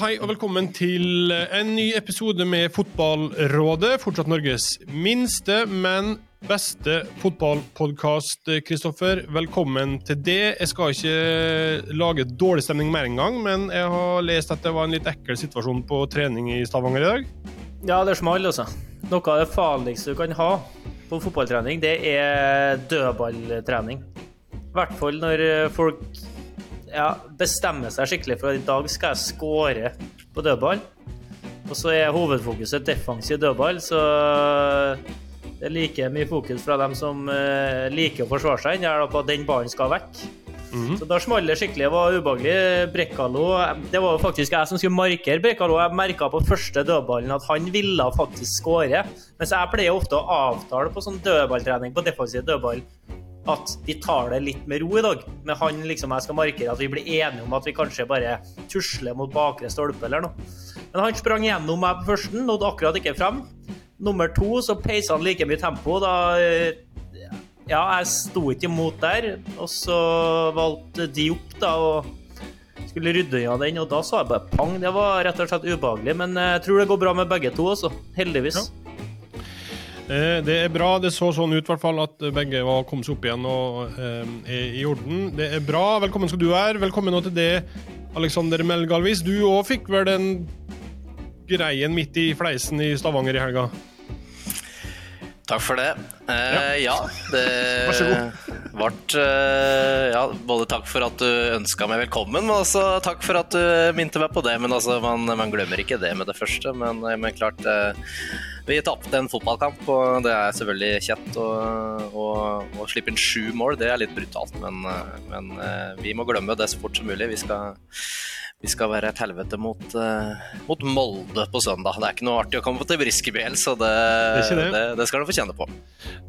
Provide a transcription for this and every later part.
hei og velkommen til en ny episode med Fotballrådet. Fortsatt Norges minste, men beste fotballpodkast, Kristoffer. Velkommen til det. Jeg skal ikke lage dårlig stemning mer engang, men jeg har lest at det var en litt ekkel situasjon på trening i Stavanger i dag. Ja, det er smalt, altså. Noe av det farligste du kan ha på fotballtrening, det er dødballtrening. I hvert fall når folk ja, bestemmer seg skikkelig for at i dag skal jeg score på dødball. Og så er hovedfokuset defensiv dødball, så det er like mye fokus fra dem som uh, liker å forsvare seg, enn på at den ballen skal vekk. Mm -hmm. Så da smalt det skikkelig. Det var ubehagelig. Brekkalo Det var faktisk jeg som skulle markere Brekkalo. Jeg merka på første dødballen at han ville faktisk skåre. Mens jeg pleier ofte å avtale på sånn dødballtrening på defensiv dødball at vi tar det litt med ro i dag. Med han liksom jeg skal markere at vi blir enige om at vi kanskje bare tusler mot bakre stolpe eller noe. Men han sprang gjennom meg på førsten, nådde akkurat ikke frem. Nummer to så peisa han like mye tempo. Da Ja, jeg sto ikke imot der. Og så valgte de opp da og skulle rydde unna den, og da sa jeg bare pang. Det var rett og slett ubehagelig. Men jeg tror det går bra med begge to, altså. Heldigvis. Ja. Eh, det er bra. Det så sånn ut, hvert fall, at begge var kommet seg opp igjen og eh, er i orden. Det er bra. Velkommen skal du være. Velkommen til det, Alexander Melgalvis. Du òg fikk vel den greien midt i fleisen i Stavanger i helga? Takk for det. Eh, ja. ja. det Vær så god. eh, ja, Både takk for at du ønska meg velkommen, men også takk for at du minte meg på det. Men altså, man, man glemmer ikke det med det første. Men, men klart eh, vi tapte en fotballkamp, og det er selvfølgelig kjett å, slippe inn sju mål. Det er litt brutalt, men, men, eh, vi må glemme det så fort som mulig. Vi skal, vi skal være et helvete mot, uh, mot, Molde på søndag. Det er ikke noe artig å komme til Briskeby, så det, det, det. det, skal du få kjenne på.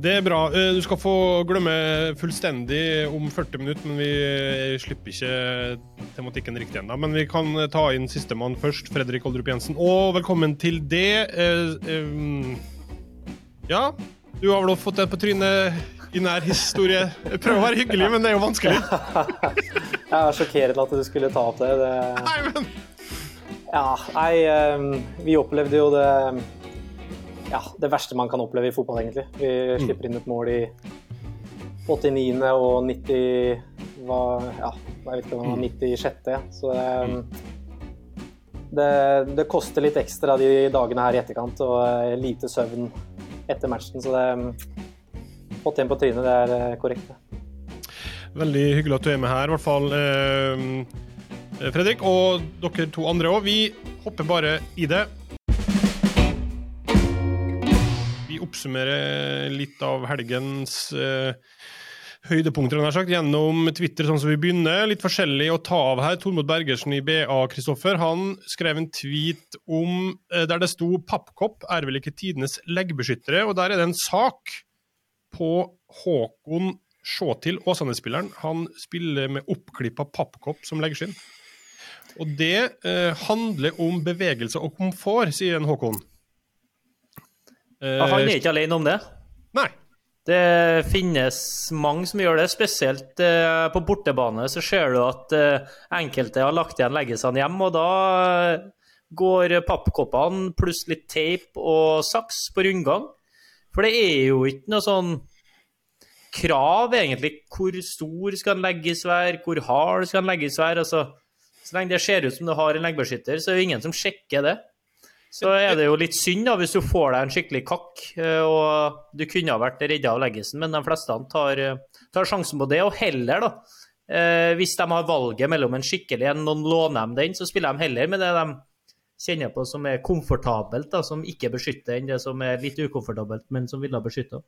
Det er bra. Eh, du skal få glemme fullstendig om 40 minutter, men vi slipper ikke tematikken riktig ennå. Men vi kan ta inn sistemann først, Fredrik Oldrup Jensen. Og velkommen til det. Uh, ja, du har vel fått det på trynet i nær historie. Jeg prøver å være hyggelig, men det er jo vanskelig. jeg er sjokkerende at du skulle ta opp det. det... Nei, men... Ja, nei, ehm, vi opplevde jo det ja, det verste man kan oppleve i fotball, egentlig. Vi slipper inn et mål i 89. og 90 hva, ja, jeg vet ikke hva, 96. Mm. Så ehm, det, det, koster litt ekstra de dagene her i etterkant, og eh, lite søvn etter matchen. Så det mm, Fått en på trynet, det er eh, korrekt. Veldig hyggelig at du er med her, i hvert fall. Eh, Fredrik, og dere to andre òg. Vi hopper bare i det. Vi oppsummerer litt av helgens eh, høydepunkter sagt, gjennom Twitter, sånn som vi begynner. Litt forskjellig å ta av her. Tormod Bergersen i BA, Kristoffer, han skrev en tweet om eh, der det sto 'Pappkopp er vel ikke tidenes leggbeskyttere', og der er det en sak på Håkon Sjåtil, Åsane-spilleren. Han spiller med oppklippa pappkopp som leggskinn. Og det eh, handler om bevegelse og komfort, sier en Håkon. Eh, han er ikke alene om det? Nei. Det finnes mange som gjør det, spesielt eh, på bortebane. Så ser du at eh, enkelte har lagt igjen leggesene hjem, og da går pappkoppene pluss litt teip og saks på rundgang. For det er jo ikke noe sånn krav, egentlig, hvor stor skal den legges være, hvor hard skal den legges være. Altså, så lenge det ser ut som du har en leggbeskytter, så er det ingen som sjekker det. Så er det jo litt synd da, hvis du får deg en skikkelig kakk, eh, og du kunne ha vært redda av leggisen, men de fleste tar, tar, sjansen på det. Og heller, da, eh, hvis de har valget mellom en skikkelig en, noen låner dem den, så spiller de heller med det de kjenner på som er komfortabelt, da, som ikke beskytter, enn det som er litt ukomfortabelt, men som ville ha beskytta.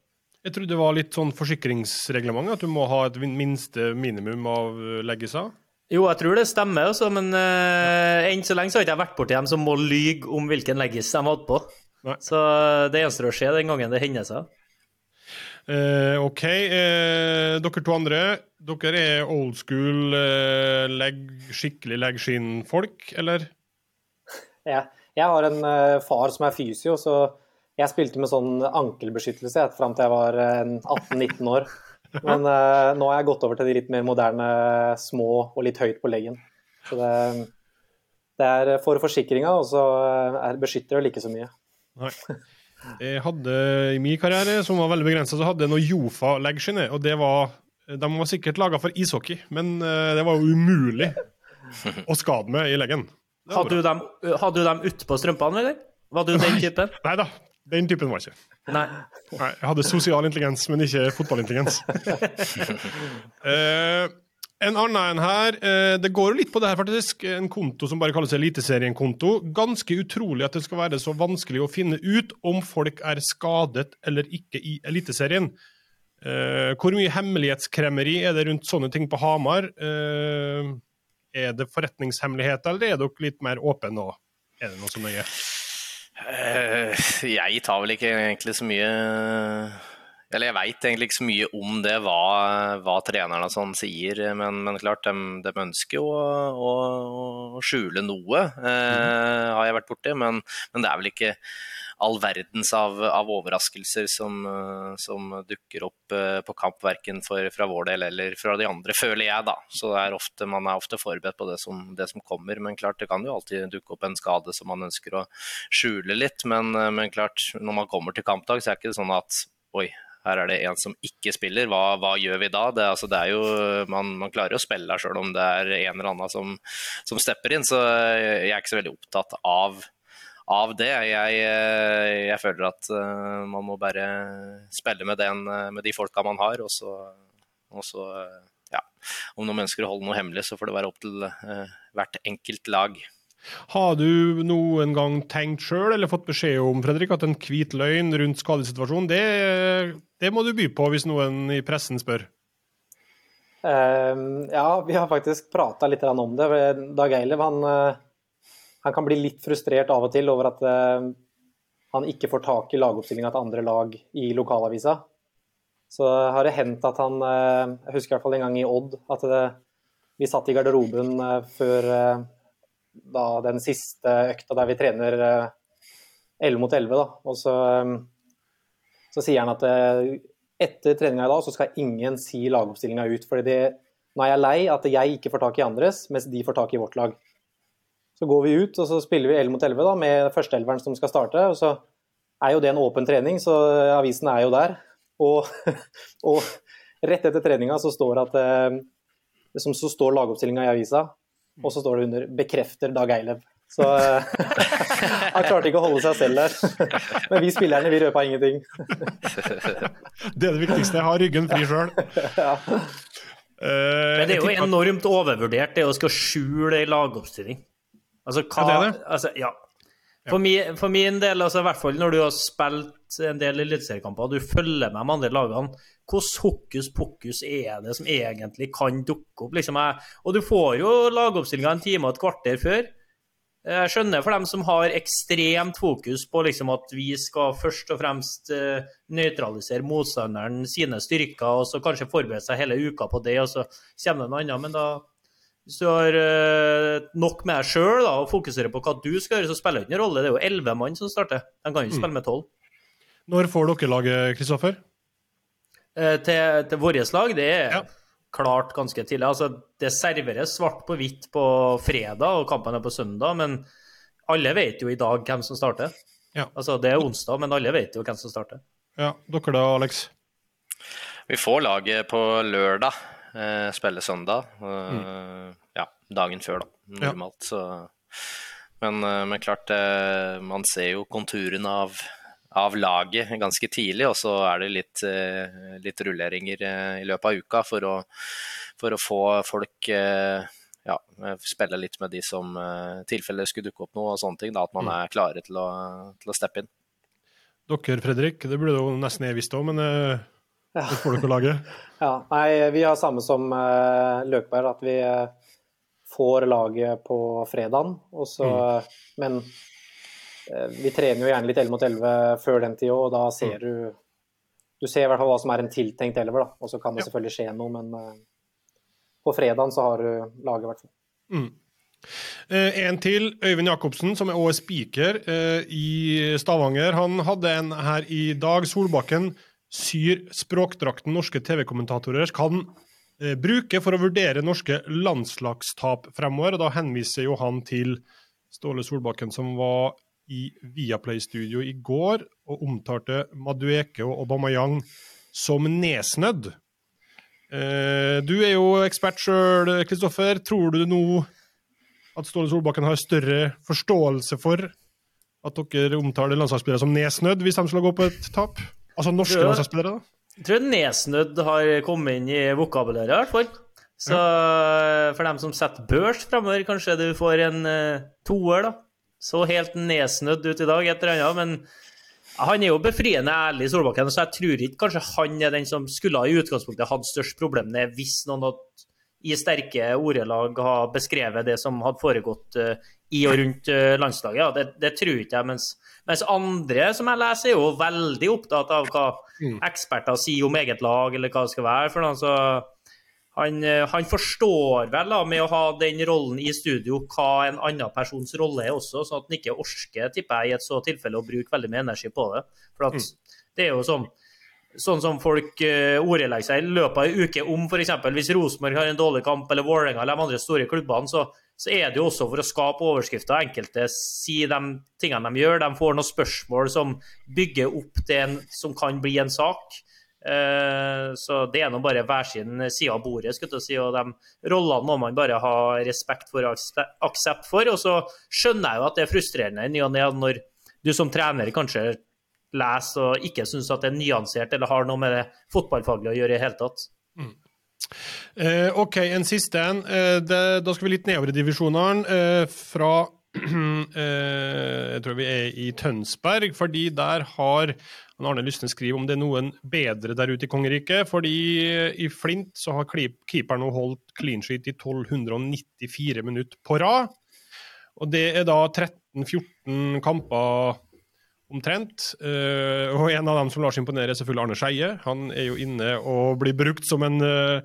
Jeg trodde det var litt sånn forsikringsreglement, at du må ha et minste minimum av leggiser? Jo, jeg tror det stemmer, også, men uh, enn så lenge så har ikke jeg vært borti dem som må lyge om hvilken leggis de hadde på. Nei. Så eh, det eneste å se den gangen det hender seg. Uh, OK. Uh, dere to andre, dere er old school uh, legg, skikkelig leggskinnfolk, eller? Ja. Jeg har en far som er fysio, så jeg spilte med sånn ankelbeskyttelse fram til jeg var 18-19 år. Men uh, nå har jeg gått over til de litt mer moderne, små og litt høyt på leggen. Så det det er for forsikringa, og så er beskytter det like så mye. Nei. Jeg hadde i min karriere, som var veldig begrensa, så hadde jeg noe Jofa-leggskinner. Og det var De var sikkert laga for ishockey, men det var jo umulig å skade med i leggen. Hadde du dem, hadde du dem utpå strømpene, eller? Var du den typen? Nei da, den typen var jeg ikke. Nei. Nei. Jeg hadde sosial intelligens, men ikke fotballintelligens. uh, en annen en her. Uh, det går jo litt på det her, faktisk. En konto som bare kalles Eliteserien-konto. Ganske utrolig at det skal være så vanskelig å finne ut om folk er skadet eller ikke i Eliteserien. Uh, hvor mye hemmelighetskremmeri er det rundt sånne ting på Hamar? Er det forretningshemmeligheter, eller er dere litt mer åpne nå? Er det noe så nøye? Uh, jeg tar vel ikke egentlig så mye Eller jeg veit egentlig ikke så mye om det, hva, hva trenerne sånn sier. Men, men klart, de, de, ønsker jo å, å, skjule noe, uh, har jeg vært borti. Men, men det er vel ikke all verdens av, av overraskelser som, eh, som, dukker opp eh, på kamp, verken for, fra vår del eller fra de andre, føler jeg, da. Så er ofte, man er ofte forberedt på det som, det som, kommer. Men klart, det kan jo alltid dukke opp en skade som man ønsker å skjule litt. Men, eh, men klart, når man kommer til kampdag, så er det ikke sånn at oi, her er det en som ikke spiller, hva, hva gjør vi da? Det, altså, det er jo, man, man, klarer jo å spille sjøl om det er en eller annen som, som stepper inn. Så jeg er ikke så veldig opptatt av av det. Jeg, eh, jeg, føler at uh, man må bare spille med, den, eh, med de folka man har, og så, og så ja. Om noen ønsker å holde noe hemmelig, så får det være opp til uh, hvert enkelt lag. Har du noen gang tenkt sjøl, eller fått beskjed om Fredrik, at en hvit løgn rundt skadesituasjonen, det, det må du by på hvis noen i pressen spør? Uh, ja, vi har faktisk prata litt om det. Dag Eilev han han kan bli litt frustrert av og til over at uh, han ikke får tak i lagoppstillinga til andre lag i lokalavisa. Så har det hendt at han uh, Jeg husker i hvert fall en gang i Odd at det, vi satt i garderoben uh, før da, den siste økta der vi trener 11 mot 11. Da. Og så, så sier han at etter treninga i dag så skal ingen si lagoppstillinga ut. fordi nå er jeg lei at jeg ikke får tak i andres, mens de får tak i vårt lag. Så går vi ut og så spiller vi 11 mot 11 da, med førsteelveren som skal starte. og så er jo det en åpen trening, så avisen er jo der. Og, og rett etter treninga så står at eh, som så står lagoppstillinga i avisa, og så står det under 'bekrefter Dag Eilev'. Så eh, han klarte ikke å holde seg selv der. Men vi spillerne, vi røpa ingenting. Det er det viktigste. Jeg har ryggen fri sjøl. Ja. Uh, Men det er jo enormt overvurdert, det å skal skjule ei lagoppstilling. Altså, hva, ja, det det. Altså, ja. For, min, for, min, del, altså, i hvert fall når du har spilt en del eliteseriekamper, du følger med de andre lagene, hvordan hokus pokus er det som egentlig kan dukke opp? Liksom, og du får jo lagoppstillinga en time og et kvarter før. Jeg skjønner for dem som har ekstremt fokus på liksom, at vi skal først og fremst uh, nøytralisere motstanderen sine styrker, og så kanskje forberede seg hele uka på det, og så kommer det noe annet. Men da hvis du har uh, nok med deg sjøl og fokuserer på hva du skal gjøre, så spiller det ingen rolle. Det er jo elleve mann som starter. De kan ikke mm. spille med tolv. Når får dere laget, Kristoffer? Uh, til, til vårt lag? Det er ja. klart ganske tidlig. Altså, det serveres svart på hvitt på fredag, og kampen er på søndag. Men alle vet jo i dag hvem som starter. Ja. Altså, det er onsdag, men alle vet jo hvem som starter. Ja, Dere da, Alex? Vi får laget på lørdag. Eh, spille søndag. Mm. Eh, ja, dagen før, da, normalt. Ja. Så, men, eh, men, klart, man ser jo konturen av, av laget ganske tidlig, og så er det litt, litt rulleringer i løpet av uka for å, for å få folk ja, spille litt med de som tilfeller skulle dukke opp noe og sånne ting. Da, at man mm. er klare til å, til å steppe inn. Dere, Fredrik, det burde jo nesten jeg visst òg, men ja. Det får dere lage. ja, nei, vi har samme som uh, Løkberg, at vi uh, får laget på fredagen. Og så, mm. Men uh, vi trener jo gjerne litt 11 mot 11 før den tida, og da ser mm. du Du ser i hvert fall hva som er en tiltenkt elver, da. Og så kan det ja. selvfølgelig skje noe, men på fredagen så har du laget, i hvert fall. Mm. Uh, en til, Øyvind Jacobsen, som er også speaker uh, i Stavanger. Han hadde en her i dag. Solbakken syr språkdrakten norske TV-kommentatorer kan eh, bruke for å vurdere norske landslagstap fremover. og Da henviser jo han til Ståle Solbakken, som var i Viaplay-studio i går og omtalte Madueke og Aubameyang som nesnødd. Eh, du er jo ekspert sjøl, Kristoffer. Tror du nå at Ståle Solbakken har større forståelse for at dere omtaler landslagsspillere som nesnødd hvis de gå på et tap? Altså norske landslagsspillere, da? Jeg tror nesnødd har kommet inn i vokabulæret, i hvert fall. Så ja. for dem som setter børs fremover, kanskje du får en uh, toer, da. Så helt nesnødd ut i dag, et eller annet. Men han er jo befriende ærlig, Solbakken, så jeg tror ikke kanskje han er den som skulle ha i utgangspunktet hatt størst problem med hvis noen hadde i sterke ordelag har beskrevet det som hadde foregått uh, i og rundt uh, landslaget. Ja, det, det, tror ikke jeg. Mens, mens, andre som jeg leser, er jo veldig opptatt av hva mm. eksperter sier om eget lag, eller hva det skal være. for noe, så han, uh, han, forstår vel da, med å ha den rollen i studio hva en annen persons rolle er også, sånn at han ikke orker, tipper jeg, i et så tilfelle å bruke veldig mye energi på det. For at, mm. det er jo sånn sånn som folk uh, ordlegger seg i løpet av en uke om f.eks. hvis Rosenborg har en dårlig kamp, eller Vålerenga eller de andre store klubbene, så, så, er det jo også for å skape overskrifter. Enkelte sier de tingene de gjør. De får noen spørsmål som bygger opp en som kan bli en sak. Uh, så det er nå bare hver sin side av bordet, skulle jeg si, og de rollene må man bare ha respekt for og aksept for. Og så skjønner jeg jo at det er frustrerende i ny og ne når du som trener kanskje leser og ikke syns at det er nyansert eller har noe med det fotballfaglige å gjøre i det hele tatt. Mm. Eh, OK, en siste en. Eh, da skal vi litt nedover i divisjonene. Eh, fra eh, Jeg tror vi er i Tønsberg, fordi der har Arne Lysne skriver om det er noen bedre der ute i kongeriket. fordi i Flint så har keeperen nå holdt clean sheet i 1294 minutter på rad. Og det er da 13-14 kamper omtrent. Uh, og en av dem som lar seg imponere, er selvfølgelig Arne Skeie. Han er jo inne og blir brukt som en, uh,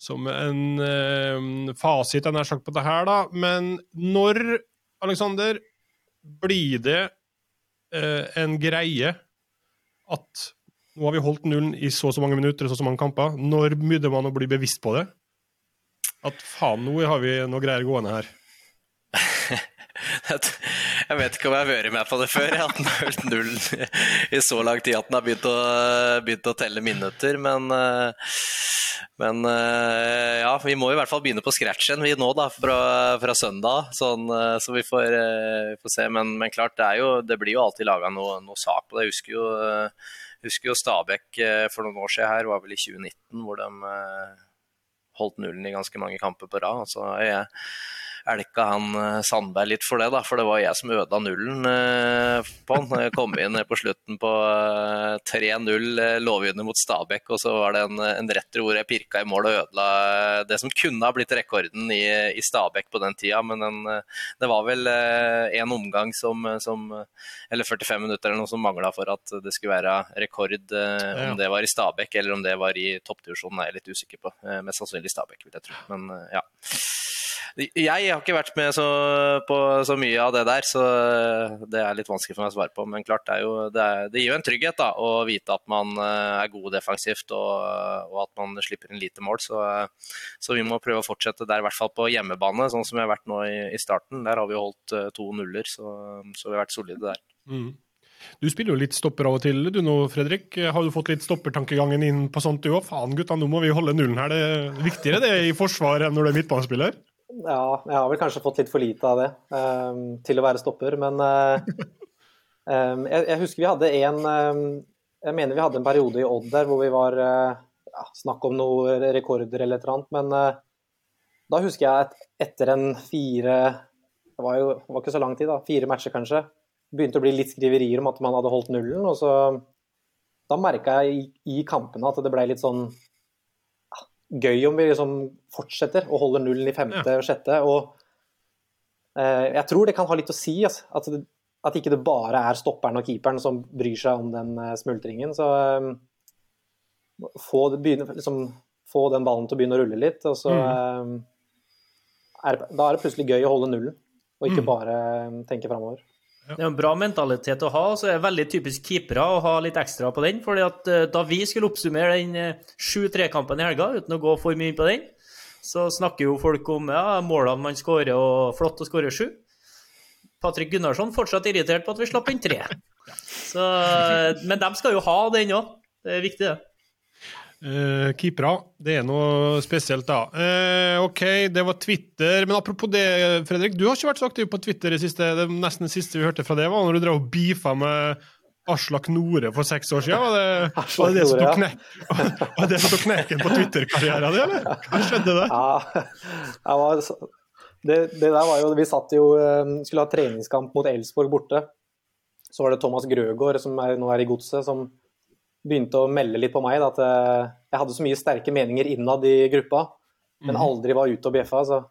som en uh, fasit nær sagt på det her, da. Men når, Aleksander, blir det en greie at nå har vi holdt nullen i så og så mange minutter og så og så mange kamper. Når begynner man å bli bevisst på det? At faen, nå har vi noe greier gående her. Jeg vet ikke om jeg har vært med på det før. Jeg har hørt null i så lang tid at den har begynt å, begynt å telle minutter. Men, men, ja, vi må i hvert fall begynne på scratchen vi nå da, fra, fra søndag. Sånn, så vi får, får se. Men, men, klart, det, jo, det, blir jo alltid laga noe, noe, sak på det. Jeg husker jo, husker jo Stabæk for noen år siden her, var vel i 2019, hvor de holdt nullen i ganske mange kamper på rad. Så jeg elka han eh, Sandberg litt for det, da, for det var jeg som øda nullen eh, på han. Jeg kom inn på slutten på 3-0 eh, lovgivende mot Stabæk, og så var det en, en retter hvor jeg pirka i mål og ødela det som kunne ha blitt rekorden i, i Stabæk på den tida, men den, det var vel en omgang som, som, Eller 45 minutter eller noe som mangla for at det skulle være rekord, om det var i Stabæk eller om det var i toppdivisjonen, er jeg litt usikker på. Mest sannsynlig Stabæk, vil jeg tro. Men ja. Jeg har ikke vært med så, på så mye av det der, så det er litt vanskelig for meg å svare på. Men klart, det, jo, det, er, det gir jo en trygghet da, å vite at man eh, er god defensivt og, og at man slipper inn lite mål. Så, så, vi må prøve å fortsette der, i hvert fall på hjemmebane, sånn som vi har vært nå i, i starten. Der har vi holdt eh, to nuller, så, så vi har vært solide der. Mm. Du spiller jo litt stopper av og til, du nå, Fredrik. Har du fått litt stoppertankegangen inn på sånt du òg? Faen gutta, nå må vi holde nullen her. Det er viktigere det i forsvar enn når du er midtbanespiller? Ja, jeg har vel kanskje fått litt for lite av det um, til å være stopper, men uh, um, jeg, jeg, husker vi hadde en um, Jeg mener vi hadde en periode i Odd der hvor vi var uh, ja, Snakk om noen rekorder eller et eller annet, men uh, da husker jeg at etter en fire Det var jo var ikke så lang tid, da. Fire matcher, kanskje. Begynte å bli litt skriverier om at man hadde holdt nullen, og så Da merka jeg i, i kampene at det ble litt sånn gøy om vi liksom fortsetter og holder nullen i femte ja. og sjette. Og eh, jeg tror det kan ha litt å si, altså, at, det, at ikke det bare er stopperen og keeperen som bryr seg om den eh, smultringen. Så eh, få, begynne, liksom, få, den ballen til å begynne å rulle litt, og så mm. Eh, er, Da er det plutselig gøy å holde nullen, og ikke mm. bare eh, tenke framover. Det er en bra mentalitet å ha. så er det veldig typisk keepere å ha litt ekstra på den. fordi at eh, Da vi skulle oppsummere den 7-3-kampen eh, i helga, uten å gå for mye inn på den, så snakker jo folk om ja, målene man skårer, og flott å skåre sju. Patrick Gunnarsson fortsatt irritert på at vi slapp inn tre. Så, men de skal jo ha den òg. Det er viktig, det. Uh, keepere, det er noe spesielt, da. Uh, OK, det var Twitter. Men apropos det, Fredrik. Du har ikke vært så aktiv på Twitter i siste, det nesten det siste vi hørte fra det, var når du drev og beefa med Aslak Nore for seks år siden? Var det, var det, det som tok knek, var det som tok knekken på Twitter-karrieren din, eller? Hva skjedde der? Ja, var, det, det, der var jo Vi satt jo eh, skulle ha treningskamp mot Elsborg borte. Så var det Thomas Grøgaard, som er, nå er i Godset, som begynte å melde litt på meg. Da, at eh, jeg hadde så mye sterke meninger innad i gruppa, men mhm. aldri var ute og bjeffa. Så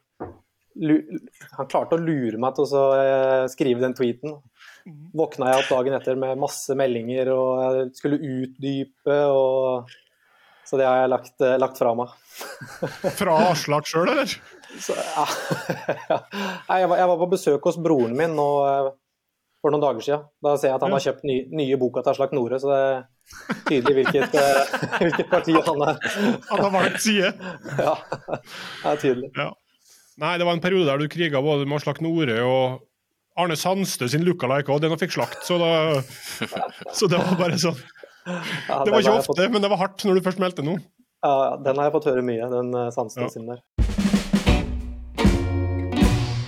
han klarte å lure meg til å eh, skrive den tweeten. Mhm. Våkna jeg opp dagen etter med masse meldinger og jeg skulle utdype. og Så det har jeg lagt, eh, lagt fra meg. fra Aslak sjøl, eller? Så, ja. jeg, var, på besøk hos broren min og for noen dager siden. Da ser jeg at han har kjøpt ny, nye boka til Aslak Nore, så det er tydelig hvilket, hvilket parti han er. Han har valgt side? Ja, det er tydelig. Ja. Nei, det var en periode der du kriga både med Aslak Nore og Arne Sandstø sin lookalike òg, den fikk slakt. Så, da, så det var bare sånn. Det var ikke ofte, men det var hardt når du først meldte noe. Ja, den har jeg fått høre mye, den uh, Sandstø sin der.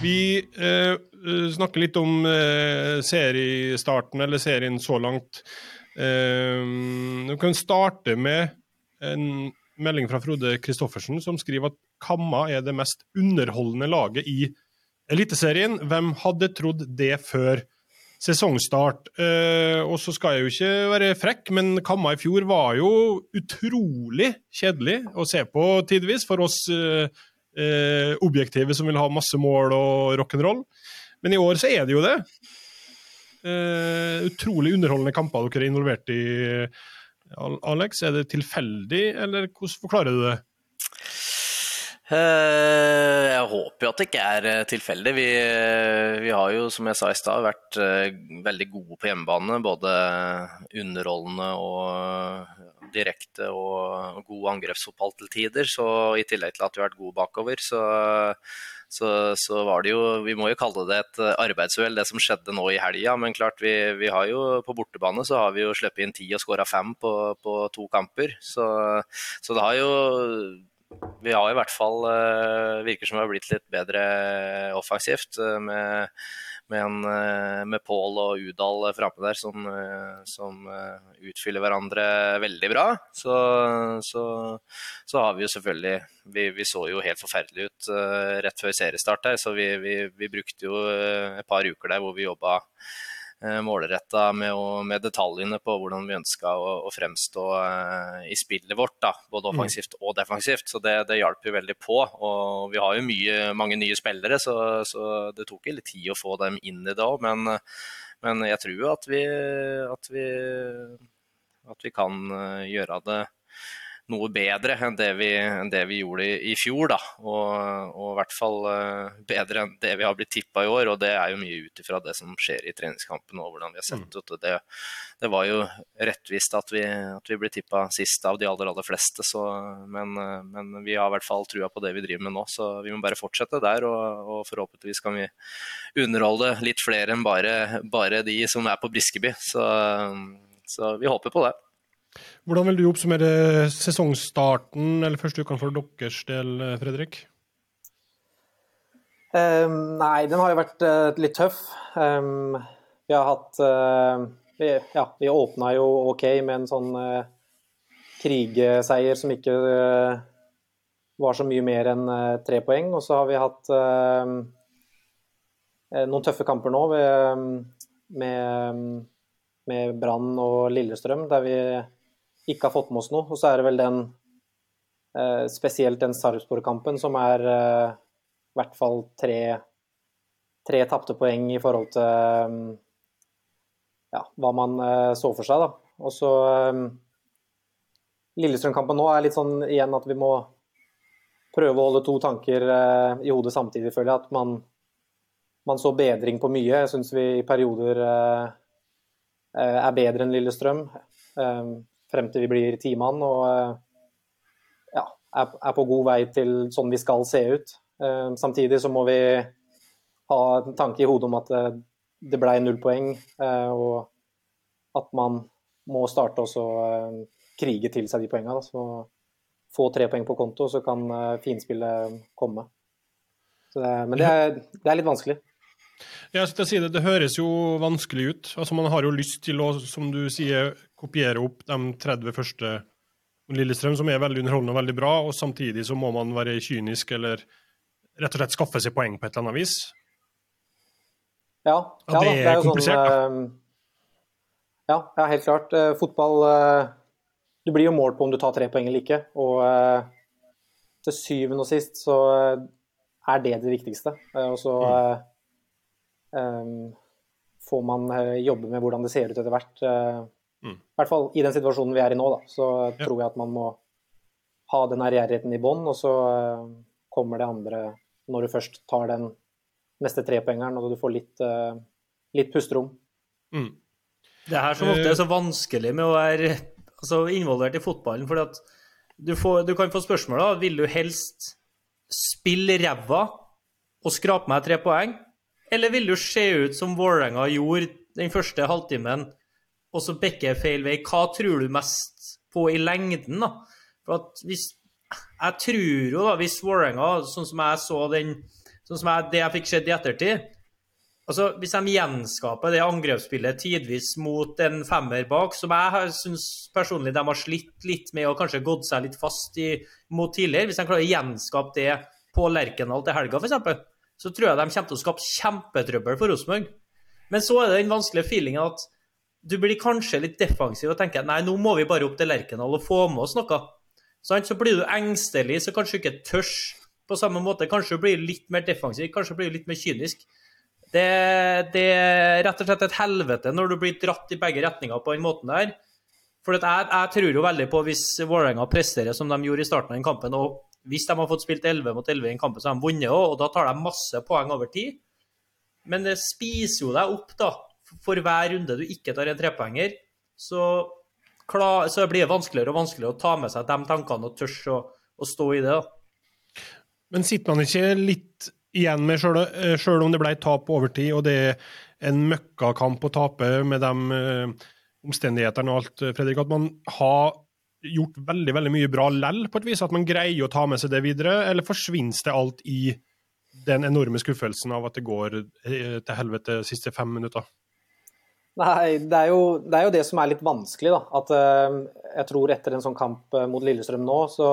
Vi eh, eh, snakker litt om eh, seriestarten, eller serien så langt. Eh, vi kan starte med en melding fra Frode Christoffersen, som skriver at Kamma er det mest underholdende laget i Eliteserien. Hvem hadde trodd det før sesongstart? Eh, og så skal jeg jo ikke være frekk, men Kamma i fjor var jo utrolig kjedelig å se på tidvis for oss eh, eh, objektive som vil ha masse mål og rock'n'roll. Men i år så er det jo det. Eh, utrolig underholdende kamper dere er involvert i. Alex, er det tilfeldig, eller hvordan forklarer du det? Eh, jeg håper jo at det ikke er eh, tilfeldig. Vi, eh, vi har jo, som jeg sa i stad, vært veldig gode på hjemmebane. Både underholdende og direkte og god angrepsfotball til tider. Så i tillegg til at vi har vært gode bakover, så, så, så, var det jo Vi må jo kalle det et arbeidsuhell, det som skjedde nå i helga. Men klart, vi, vi, har jo på bortebane så har vi jo sluppet inn ti og skåra fem på, på, to kamper. Så, så det har jo vi har i hvert fall uh, virker som vi har blitt litt bedre offensivt. Uh, med, med, en, uh, med Pål og Udal framme der som, som utfyller hverandre veldig bra. Så, så, så, har vi jo selvfølgelig Vi, vi så jo helt forferdelig ut rett før seriestart her, så vi, vi, vi brukte jo et par uker der hvor vi jobba Eh, målretta med, med, detaljene på hvordan vi ønska å, å, fremstå uh, i spillet vårt. Da, både mm. offensivt og defensivt. Så det, det hjalp jo veldig på. Og vi har jo mye, mange nye spillere, så, så, det tok litt tid å få dem inn i det òg. Men, men, jeg tror jo at vi, at vi, at vi kan eh, gjøre det noe bedre enn det vi, enn det vi gjorde i, i fjor. Da. Og, og, i hvert fall uh, bedre enn det vi har blitt tippa i år. Og det er jo mye ut ifra det som skjer i treningskampen og hvordan vi har sett mm. ut. Det, det, var jo rettvist at vi, at vi ble tippa sist av de aller, aller fleste. Så, men, uh, men, vi har i hvert fall trua på det vi driver med nå, så vi må bare fortsette der. Og, og forhåpentligvis kan vi underholde litt flere enn bare, bare de som er på Briskeby. Så, så vi håper på det. Hvordan vil du oppsummere sesongstarten eller første uka for deres del, Fredrik? Um, nei, den har jo vært uh, litt tøff. Um, vi har hatt uh, vi, Ja, vi åpna jo OK med en sånn uh, krigeseier som ikke var så mye mer enn tre poeng. Og så har vi hatt noen tøffe kamper nå ved, med, med Brann og Lillestrøm, der vi ikke har fått med oss noe. Og så er det vel den eh, spesielt den Sarpsborg-kampen som er eh, i hvert fall tre, tre tapte poeng i forhold til eh, ja, hva man så for seg. da. Og så Lillestrøm-kampen nå er litt sånn igjen at vi må prøve å holde to tanker i hodet samtidig, føler jeg. At man, man så bedring på mye. Jeg syns vi i perioder er bedre enn Lillestrøm frem til vi blir ti mann. Og eh, ja, er på god vei til sånn vi skal se ut. Eh, samtidig så må vi ha en tanke i hodet om at eh, det ble null poeng, og at man må starte også krige til seg de poengene. Så få tre poeng på konto, så kan finspillet komme. Det, men det er, det er, litt vanskelig. Ja, si det, det, høres jo vanskelig ut. Altså, man har jo lyst til å, som du sier, kopiere opp de 30 første Lillestrøm, som er veldig underholdende og veldig bra, og samtidig så må man være kynisk eller rett og slett skaffe seg poeng på et eller annet vis. Ja, ja det, er, det er Sånn, uh, ja, ja, helt klart. Uh, fotball uh, Du blir jo målt på om du tar tre poeng eller ikke. Og til syvende og sist så er det det viktigste. og så um, får man jobbe med hvordan det ser ut etter hvert. Mm. I hvert fall i den situasjonen vi er i nå, da, så ja. tror jeg at man må ha den ærgjerrigheten i bånn, og så uh, kommer det andre når du først tar den neste trepoengeren og du får litt, uh, litt pusterom. Mm. Det er her som ofte er så vanskelig med å være altså, involvert i fotballen. for du, du, kan få spørsmål da, vil du helst spille ræva og skrape meg tre poeng, eller vil du se ut som Vålerenga gjorde den første halvtimen og så bikker feil vei, hva tror du mest på i lengden? da? For at hvis, Jeg tror jo, da, hvis Vålerenga, sånn som jeg så den sånn som jeg, det jeg fikk sett i ettertid altså Hvis de gjenskaper det angrepsspillet tidvis mot en femmer bak, som jeg syns personlig de har slitt litt med og kanskje gått seg litt fast i mot tidligere Hvis de klarer å gjenskape det på Lerkendal til helga, f.eks., så tror jeg de kommer til å skape kjempetrøbbel for Rosenborg. Men så er det den vanskelige feelingen at du blir kanskje litt defensiv og tenker nei, nå må vi bare opp til Lerkendal og få med oss noe. Så blir du engstelig, så kanskje du ikke tørs på samme måte. Kanskje du blir litt mer defensiv, kanskje du blir litt mer kynisk. Det, det, er rett og slett et helvete når du blir dratt i begge retninger på den måten der. For jeg, jeg, tror jo veldig på hvis Vålerenga presterer som de gjorde i starten av den kampen, og hvis de har fått spilt 11 mot 11 i den kampen, så har de vunnet òg, og da tar de masse poeng over tid. Men det spiser jo deg opp, da, for hver runde du ikke tar en trepoenger, så, så blir det vanskeligere og vanskeligere å ta med seg de tankene og tørre å, å, stå i det. da. Men sitter man ikke litt igjen med, sjøl om det ble tap på overtid, og det er en møkkakamp å tape med de uh, omstendighetene og alt, Fredrik, at man har gjort veldig veldig mye bra lell, på et vis? At man greier å ta med seg det videre, eller forsvinner det alt i den enorme skuffelsen av at det går eh, til helvete de siste fem minutter? Nei, det er, jo, det er, jo, det som er litt vanskelig. da, at eh, Jeg tror etter en sånn kamp eh, mot Lillestrøm nå, så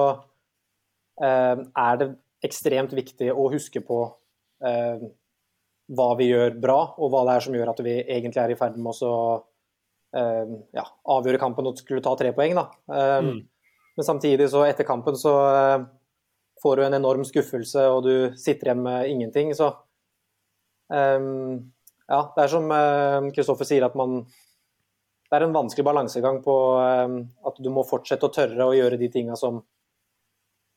eh, er det ekstremt viktig å huske på eh, hva vi gjør bra, og hva det er som gjør at vi egentlig er i ferd med å ja, avgjøre kampen og skulle ta tre poeng. da. Mm. Men samtidig, så etter kampen, så får du en enorm skuffelse, og du sitter igjen med ingenting. Så ja, det er som Kristoffer eh, sier, at man Det er en vanskelig balansegang på eh, at du må fortsette å tørre å gjøre de tinga som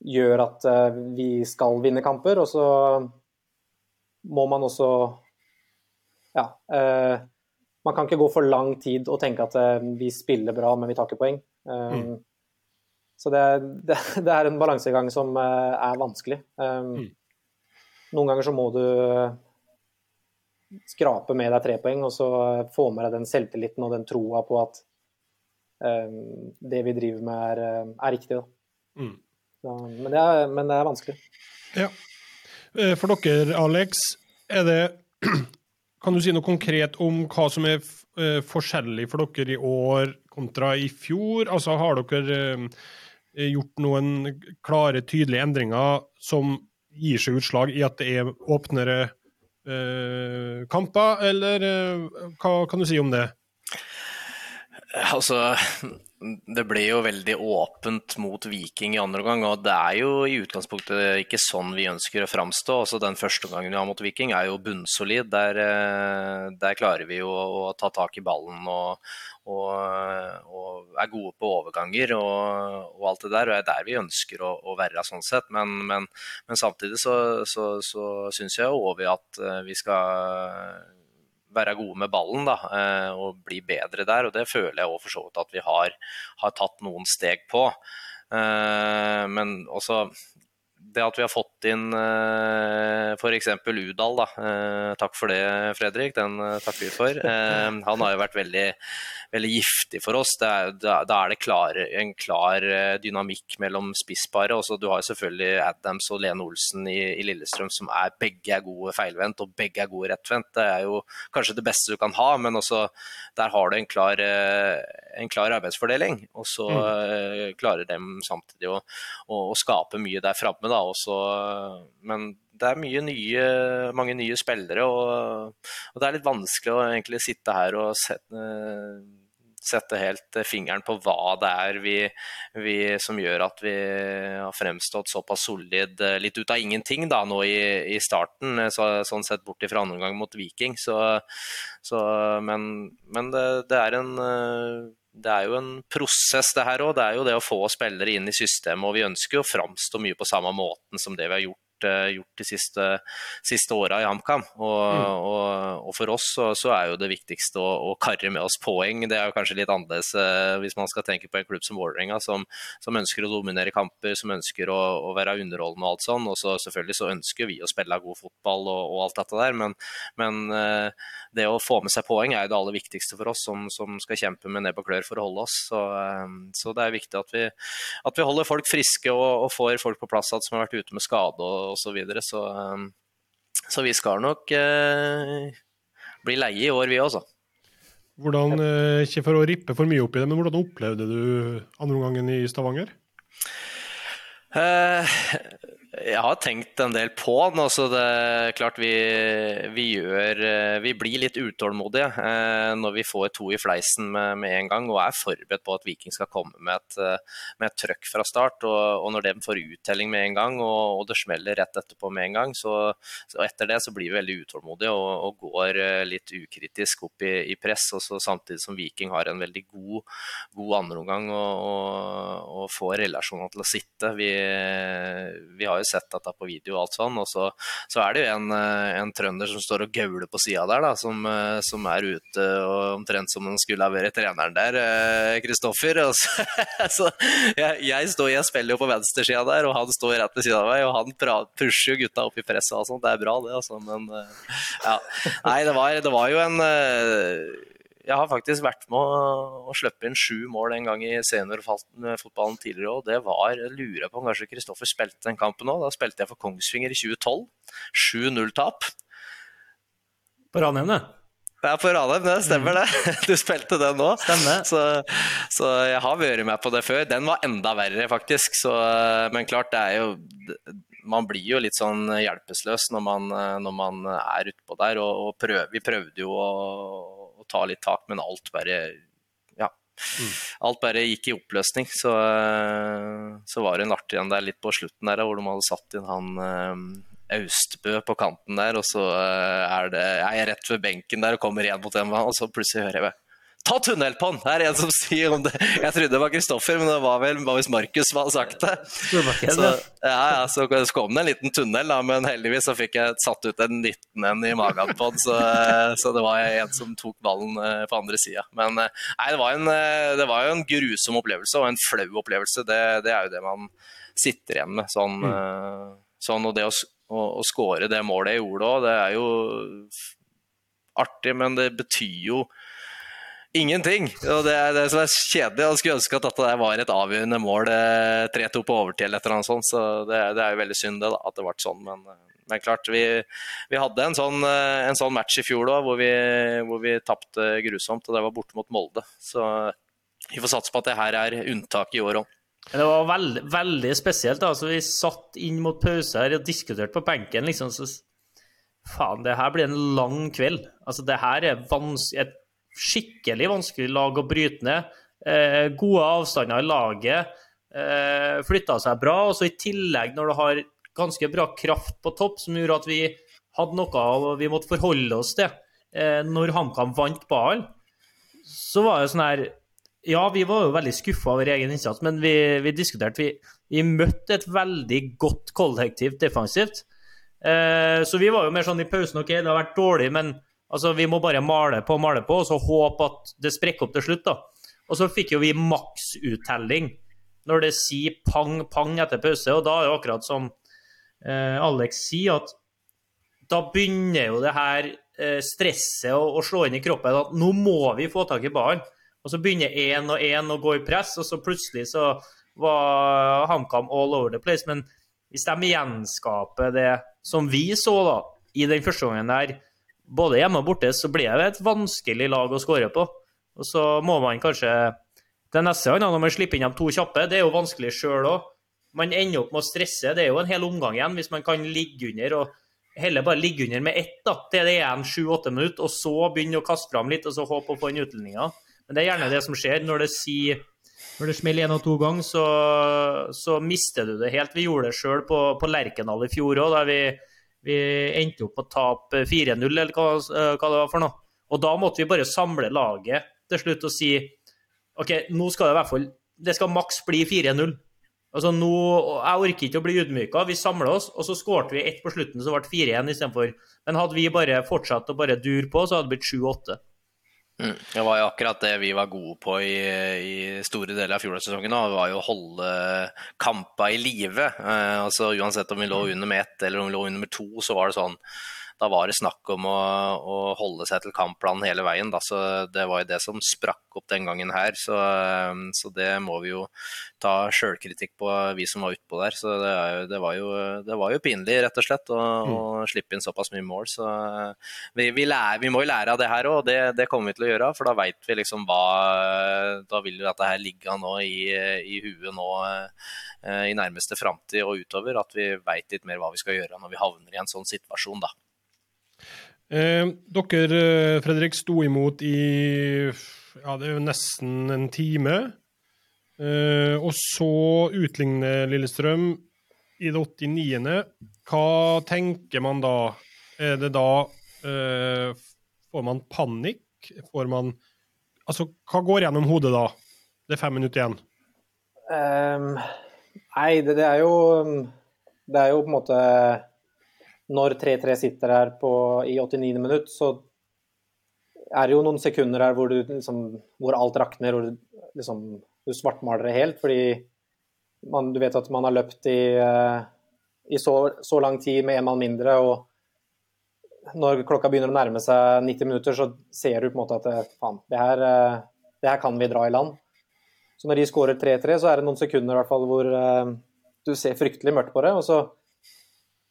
gjør at eh, vi skal vinne kamper, og så må man også Ja. Man kan ikke gå for lang tid og tenke at vi spiller bra, men vi tar ikke poeng. Mm. Så det, det, det, er en balansegang som er vanskelig. Mm. Noen ganger så må du skrape med deg tre poeng, og så få med deg den selvtilliten og den troa på at um, det vi driver med, er, eh, er riktig. Mm. Så, men, det er, men, det er, vanskelig. Ja. Eh, for dere, Alex, er det Kan du si noe konkret om hva som er forskjellig for dere i år kontra i fjor? Altså, har dere gjort noen klare, tydelige endringer som gir seg utslag i at det er åpnere eh, kamper, eller uh, hva kan du si om det? Altså, det ble jo veldig åpent mot Viking i andre omgang, og det er jo i utgangspunktet ikke sånn vi ønsker å framstå. Også den første omgangen vi har mot Viking er jo bunnsolid. Der, eh, der klarer vi jo å ta tak i ballen og, og, og er gode på overganger og, og, alt det der. Og er der vi ønsker å, å være, sånn sett. Men, men, men samtidig så, så, så syns jeg òg at eh, vi skal være gode med ballen da, eh, og bli bedre der. og Det føler jeg òg for så vidt at vi har, har, tatt noen steg på. Eh, men også det at vi har fått inn uh, f.eks. Udal, da. takk for det, Fredrik. Den takker vi for. han har jo vært veldig, veldig giftig for oss. Er, da, er det klar, en klar dynamikk mellom spissparet. Du har selvfølgelig Adams og Lene Olsen i, i, Lillestrøm som er begge er gode feilvendt og begge er gode rettvendt. Det er jo kanskje det beste du kan ha, men også der har du en klar, en klar arbeidsfordeling. Og så mm. klarer de samtidig å, å, å skape mye der framme. Men det er mye nye, mange nye spillere, og, og, det er litt vanskelig å egentlig sitte her og sette, sette helt fingeren på hva det er vi, vi, som gjør at vi har fremstått såpass solid litt ut av ingenting da, nå i, i starten, så, sånn sett bort fra andre omgang mot Viking. Så, så, men, men det, det, er en det er jo en prosess, det her òg. Det er jo det å få spillere inn i systemet. Og vi ønsker jo å framstå mye på samme måten som det vi har gjort Eh, gjort de siste, siste åra i HamKam. Og, mm. og, og, for oss så, så, er jo det viktigste å, å, karre med oss poeng. Det er jo kanskje litt annerledes eh, hvis man skal tenke på en klubb som Vålerenga, som, som, ønsker å dominere kamper, som ønsker å, å være underholdende og alt sånn. Og så selvfølgelig så ønsker vi å spille god fotball og, og alt dette der, men, men eh, det å få med seg poeng er jo det aller viktigste for oss som, som skal kjempe med nebb og klør for å holde oss. Så, så det er viktig at vi, at vi holder folk friske og, og får folk på plass som har vært ute med skade og osv. Så, videre, så um, Så vi skal nok eh, bli leie i år, vi også. Hvordan, uh, Ikke for å rippe for mye opp i det, men hvordan opplevde du andre omgangen i Stavanger? Uh, jeg har tenkt en del på den. Altså det er klart vi, vi, gjør eh, Vi blir litt utålmodige eh, når vi får to i fleisen med, med, en gang og er forberedt på at Viking skal komme med et, eh, med et trøkk fra start. Og, og, når de får uttelling med en gang og, og, det smeller rett etterpå med en gang, så, så etter det så blir vi veldig utålmodige og, og går litt ukritisk opp i, i press. Og så samtidig som Viking har en veldig god, god andreomgang og, og, får relasjonene til å sitte. Vi, vi har jo sett dette på video og alt sånn. Og så, så er det jo en, eh, en, trønder som står og gauler på sida der, da, som, eh, som, er ute og omtrent som han skulle ha vært treneren der, Kristoffer. Eh, så, så jeg, jeg, står, jeg, spiller jo på venstresida der, og han står rett ved sida av meg, og han pusher jo gutta opp i presset og sånt. Det er bra, det, altså. Men ja. Nei, det var, det var jo en jeg har faktisk vært med å, å slippe inn sju mål en gang i seniorfotballen tidligere òg. Det var jeg lurer på om kanskje Kristoffer spilte den kampen òg. Da spilte jeg for Kongsvinger i 2012. 7-0-tap. På Ranheim, det? Ja, på Ranheim, det stemmer det. Du spilte den nå. Så, så, jeg har vært med på det før. Den var enda verre, faktisk. Så, men klart, det er jo man blir jo litt sånn hjelpeløs når man, når man er utpå der. Og, og prøv, vi prøvde jo å ta litt tak, men alt bare ja. Mm. Alt bare gikk i oppløsning. Så, eh, så var det en artig en der litt på slutten der, hvor de hadde satt inn han eh, Austbø på kanten der, og så eh, er det jeg er rett ved benken der og kommer igjen mot dem, og så plutselig hører jeg Ta tunnel på den! Her er en som sier om det. Jeg trodde det var Kristoffer, men det var vel hvis Markus som hadde sagt det. Så, ja, ja, så kom det en liten tunnel, da, men heldigvis så fikk jeg satt ut en 19 i magen på den, så, så, det var en som tok ballen eh, på andre sida. Men eh, nei, det var, en, eh, det var, jo en grusom opplevelse, og en flau opplevelse. Det, det, er jo det man sitter igjen med. Sånn, mm. sånn og det å, å, å score det målet jeg gjorde òg, det er jo artig, men det betyr jo Ingenting. Og det er det som er kjedelig. Jeg skulle ønske at dette var et avgjørende mål. 3-2 eh, på overtid eller et eller annet sånt. Så det, det, er jo veldig synd det, da, at det ble sånn. Men, eh, men klart, vi, vi, hadde en sånn, eh, en sånn, match i fjor da, hvor vi, hvor vi tapte grusomt. Og det var borte mot Molde. Så vi får satse på at det her er unntak i år òg. Det var veldig, veldig spesielt. da, så Vi satt inn mot pause her og diskuterte på benken. liksom, så Faen, det her blir en lang kveld. Altså, det her er vanskelig skikkelig vanskelig lag å bryte ned. Eh, gode avstander i laget. Eh, Flytta seg bra. Og så i tillegg, når du har ganske bra kraft på topp, som gjorde at vi hadde noe vi måtte forholde oss til eh, når HamKam vant ballen, så var det sånn her Ja, vi var jo veldig skuffa over egen innsats, men vi, vi diskuterte vi, vi, møtte et veldig godt kollektivt defensivt. Eh, så vi var jo mer sånn i pausen OK, det har vært dårlig, men Altså, Vi må bare male på og male på, og så håpe at det sprekker opp til slutt. da. Og så fikk jo vi maksuttelling når det sier pang, pang etter pause, og da er det akkurat som eh, Alex sier, at da begynner jo det her eh, stresset å, å, slå inn i kroppen. At nå må vi få tak i ballen. Og så begynner én og én å gå i press, og så plutselig så var HamKam all over the place. Men hvis de gjenskaper det som vi så da, i den første gangen der, både hjemme og borte, så blir det et vanskelig lag å skåre på. Og så må man kanskje det neste gang, når man slipper inn de to kjappe, det er jo vanskelig sjøl òg. Man ender opp med å stresse. Det er jo en hel omgang igjen hvis man kan ligge under og heller bare ligge under med ett da, til det er igjen sju-åtte minutter, og så begynne å kaste fram litt og så håpe å få inn utlendinga. Men det er gjerne det som skjer når det sier når det smeller én og to ganger, så, så, mister du det helt. Vi gjorde det sjøl på, på Lerkendal i fjor òg, da vi, vi, endte opp på å tape 4-0, eller hva, hva, det var for noe. Og da måtte vi bare samle laget til slutt og si OK, nå skal det i hvert fall Det skal maks bli 4-0. Altså nå, Jeg orker ikke å bli ydmyka. Vi samler oss, og så skårte vi ett på slutten, så ble det 4-1 istedenfor. Men hadde vi bare fortsatt å bare dure på, så hadde det blitt 7-8. Mm. Det var jo akkurat det vi var gode på i, i store deler av fjorårssesongen. Var jo å holde kampa i live. Eh, altså, uansett om vi lå under med ett eller om vi lå under med to, så var det sånn da var det snakk om å, å holde seg til kampplanen hele veien. Da. Så det var jo det som sprakk opp den gangen her. Så, um, så det må vi jo ta sjølkritikk på, vi som var utpå der. Så det, det, var jo, det, var jo, pinlig, rett og slett, å, mm. å slippe inn såpass mye mål. Så vi, vi, lærer, vi må jo lære av det her òg, og det, det, kommer vi til å gjøre. For da veit vi liksom hva Da vil jo dette her ligge nå i, i huet nå i nærmeste framtid og utover. At vi veit litt mer hva vi skal gjøre når vi havner i en sånn situasjon, da. Eh, dere, eh, Fredrik, sto imot i ja, det er jo nesten en time. Eh, og så utligner Lillestrøm i det 89. Hva tenker man da? Er det da eh, Får man panikk? Får man Altså, hva går gjennom hodet da? Det er fem minutter igjen. Um, nei, det, det, er jo Det er jo på en måte når 3-3 sitter her på, i 89. minutt, så er det jo noen sekunder her hvor, du, liksom, hvor alt rakner, og liksom, du svartmaler det helt. Fordi man, du vet at man har løpt i, uh, i så, så, lang tid med en mann mindre. og når klokka begynner å nærme seg 90 minutter, så ser du på en måte at eh, faen, det her, uh, det her kan vi dra i land. Så når de skårer 3-3, så er det noen sekunder i hvert fall hvor du ser fryktelig mørkt på det. og så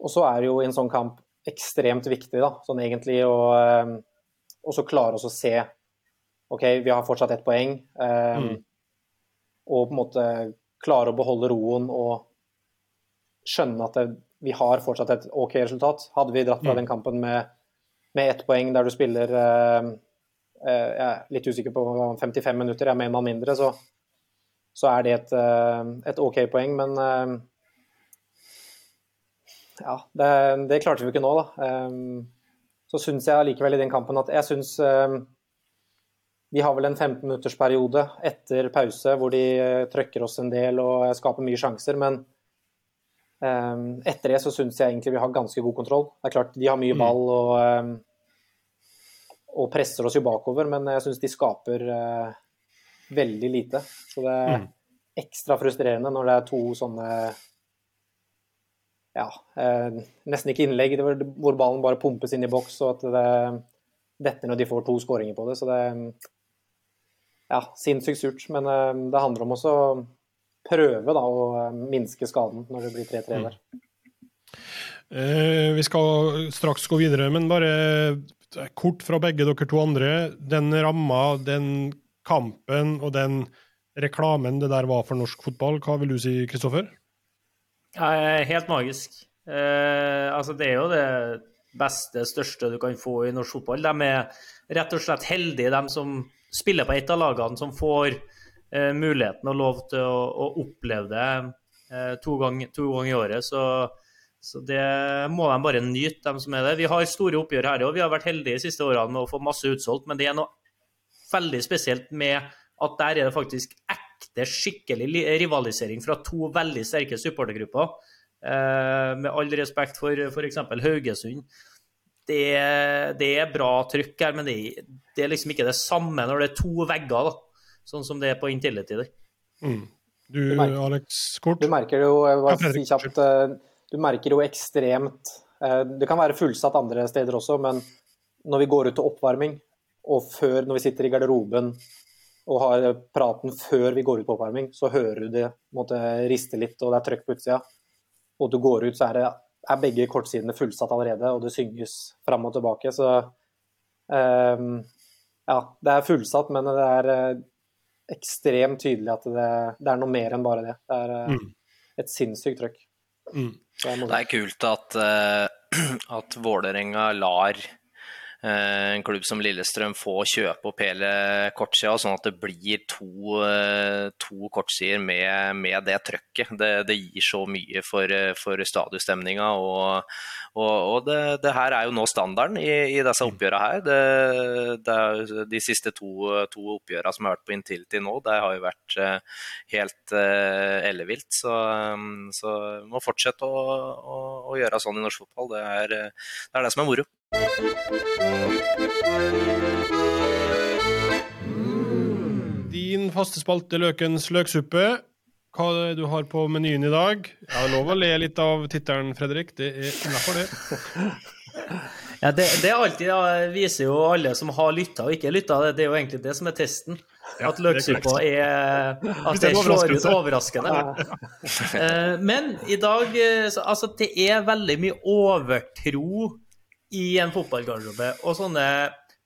og så er det jo i en sånn kamp ekstremt viktig, da, sånn egentlig, å um, også klare oss å se OK, vi har fortsatt ett poeng. Um, mm. Og på en måte klare å beholde roen og skjønne at det, vi har fortsatt et OK resultat. Hadde vi dratt fra mm. den kampen med, med ett poeng der du spiller uh, uh, Jeg er litt usikker på 55 minutter, jeg er med en mann mindre, så, så er det et, uh, et OK poeng. Men ja, det, det, klarte vi ikke nå, da. Um, så syns jeg likevel i den kampen at jeg syns um, De har vel en 15 minutters periode etter pause hvor de uh, trøkker oss en del og skaper mye sjanser, men um, etter det så syns jeg egentlig vi har ganske god kontroll. Det er klart de har mye mm. ball og, og presser oss jo bakover, men jeg syns de skaper uh, veldig lite. Så det er mm. ekstra frustrerende når det er to sånne ja, eh, nesten ikke innlegg, hvor ballen bare pumpes inn i boks, og at det detter når de får to skåringer på det. Så det ja, sinnssykt surt. Men eh, det handler om også å prøve da, å eh, minske skaden når det blir 3-3 der. Eh, vi skal straks gå videre, men bare kort fra begge dere to andre. Den ramma, den kampen og den reklamen det der var for norsk fotball, hva vil du si, Kristoffer? Helt magisk. Eh, altså, det er jo det beste, største du kan få i norsk fotball. De er rett og slett heldige, de som spiller på ett av lagene, som får eh, muligheten og lov til å, å oppleve det eh, to ganger gang i året. Så, så, det må de bare nyte, de som er det. Vi har store oppgjør her òg. Vi har vært heldige de siste årene med å få masse utsolgt, men det er noe veldig spesielt med at der er det faktisk ekte ekte, skikkelig rivalisering fra to veldig sterke supportergrupper. Eh, med all respekt for f.eks. Haugesund. Det, det, er bra trykk her, men det, det, er liksom ikke det samme når det er to vegger, da. Sånn som det er på Intility. Mm. Du, du merker, Alex, kort? Du merker det jo, bare si kjapt, eh, du merker jo ekstremt eh, Det kan være fullsatt andre steder også, men når vi går ut til oppvarming, og før når vi sitter i garderoben og har praten før vi går ut på oppvarming, så hører du det måtte riste litt, og det er trøkk på utsida. Og du går ut, så er, det, er begge kortsidene fullsatt allerede, og det synges fram og tilbake. Så um, ja, det er fullsatt, men det er uh, ekstremt tydelig at det, det, er noe mer enn bare det. Det er uh, mm. et sinnssykt trøkk. Mm. Det, er kult at, uh, at Vålerenga lar Eh, en klubb som Lillestrøm får kjøpe opp hele kortsida, sånn at det blir to, eh, to kortsider med, med, det trøkket. Det, det, gir så mye for, for stadionstemninga. Og, og, og det, det, her er jo nå standarden i, i disse oppgjørene her. Det, de siste to, to oppgjørene som har vært på Intility nå, det har jo vært eh, helt ellevilt. Så, så vi må fortsette å, å, å, gjøre sånn i norsk fotball. Det er det, er det som er moro. Din faste spalte Løkens løksuppe. Hva er det du har på menyen i dag? Jeg har lov å le litt av tittelen, Fredrik. Det er innafor, det. Ja, det, det alltid, ja, viser jo alle som har lytta og ikke lytta, det, det er jo egentlig det som er testen. Ja, at løksuppa er At det slår ut overraskende. Eh, men i dag eh, Altså, det er veldig mye overtro i en fotballgarderobe, og sånne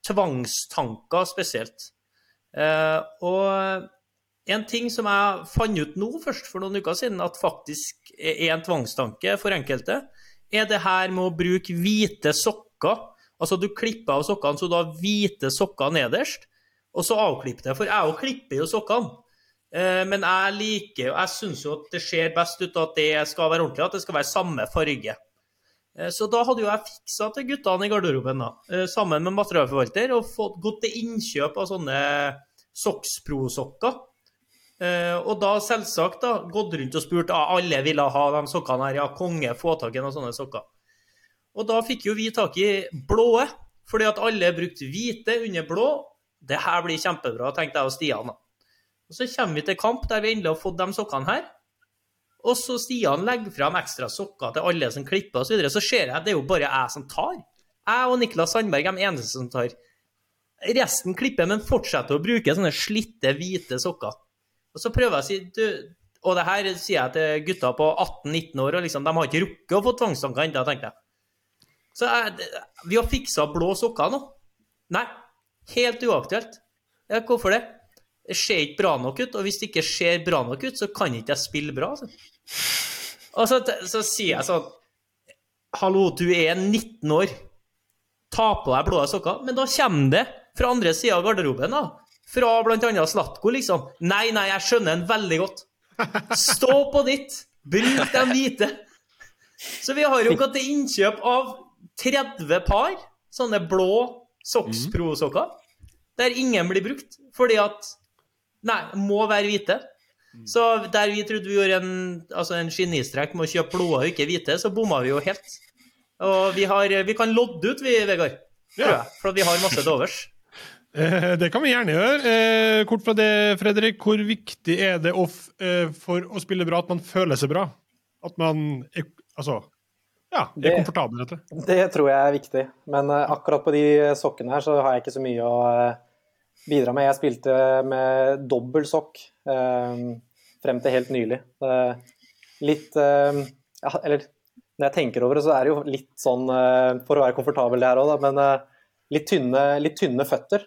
tvangstanker spesielt. Uh, og en ting som jeg fant ut nå først for noen uker siden, at faktisk er en tvangstanke for enkelte, er det her med å bruke hvite sokker. Altså du klipper av sokkene så du har hvite sokker nederst, og så avklipper det. For jeg òg klipper jo sokkene. Uh, men jeg liker jo, Jeg syns jo at det ser best ut at det skal være ordentlig, at det skal være samme farge. Eh, så da hadde jo jeg fiksa til guttene i garderoben, da, eh, sammen med materialforvalter, og fått gått til innkjøp av sånne Soxpro-sokker. Eh, og da selvsagt da, gått rundt og spurt om alle ville ha de sokkene her. Ja, konge, få tak i noen sånne sokker. Og da fikk jo vi tak i blåe, fordi at alle brukte hvite under blå. Det her blir kjempebra, tenkte jeg og Stian. da. Og Så kommer vi til kamp der vi endelig har fått de sokkene her. Og så Stian legger fram ekstra sokker til alle som klipper osv. Så, videre. så ser jeg at det er jo bare jeg som tar. Jeg og Niklas Sandberg er de eneste som tar. Resten klipper, men fortsetter å bruke sånne slitte, hvite sokker. Og så prøver jeg å si du, Og det her sier jeg til gutta på 18-19 år, og liksom, de har ikke rukket å få tvangstanker ennå, tenkte jeg. Så jeg, vi har fiksa blå sokker nå. Nei, helt uaktuelt. Ja, hvorfor det? Det ser ikke bra nok ut, og hvis det ikke ser bra nok ut, så kan ikke jeg spille bra. Så. Og så, så sier jeg sånn Hallo, du er 19 år. Ta på deg blå sokker. Men da kommer det fra andre sida av garderoben, da. Fra bl.a. Slatko, liksom. Nei, nei, jeg skjønner den veldig godt. Stå på ditt. Bruk de hvite. Så vi har jo gått til innkjøp av 30 par sånne blå Sox mhm. Pro-sokker, der ingen blir brukt. Fordi at Nei, må være hvite. Så der vi trodde vi gjorde en, altså en genistrek med å kjøpe blå og ikke hvite, så bomma vi jo helt. Og vi, har, vi kan lodde ut, vi, Vegard. Ja. For vi har masse til overs. Eh, det kan vi gjerne gjøre. Eh, kort fra det, Fredrik. Hvor viktig er det off, eh, for å spille bra at man føler seg bra? At man er, altså, ja, er komfortabel, rett og Det tror jeg er viktig. Men akkurat på de sokkene her så har jeg ikke så mye å bidra med. Jeg spilte med dobbeltsokk eh, frem til helt nylig. litt eh, ja, Eller når jeg tenker over det, så er det jo litt sånn eh, for å være komfortabel det her òg, men eh, litt tynne, litt, tynne, føtter.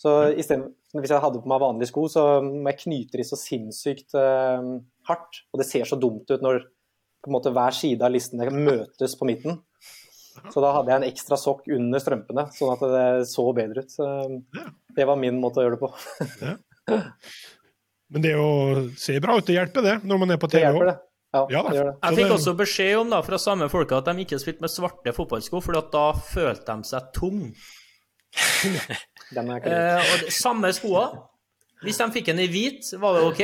Så stedet, hvis jeg hadde på meg vanlige sko, så må jeg knyte de så sinnssykt eh, hardt. Og det ser så dumt ut når måte hver side av listene møtes på midten. Så da hadde jeg en ekstra sokk under strømpene, sånn at det så bedre ut. Så det var min måte å gjøre det på. ja. Men det å se bra ut, det hjelper det, når man er på TV òg? Ja, ja, det gjør det. Jeg fikk også beskjed om da, fra samme folka at de ikke spilte med svarte fotballsko, for da følte de seg tung. Den er eh, og det, samme skoa. Hvis de fikk en i hvit, var det OK.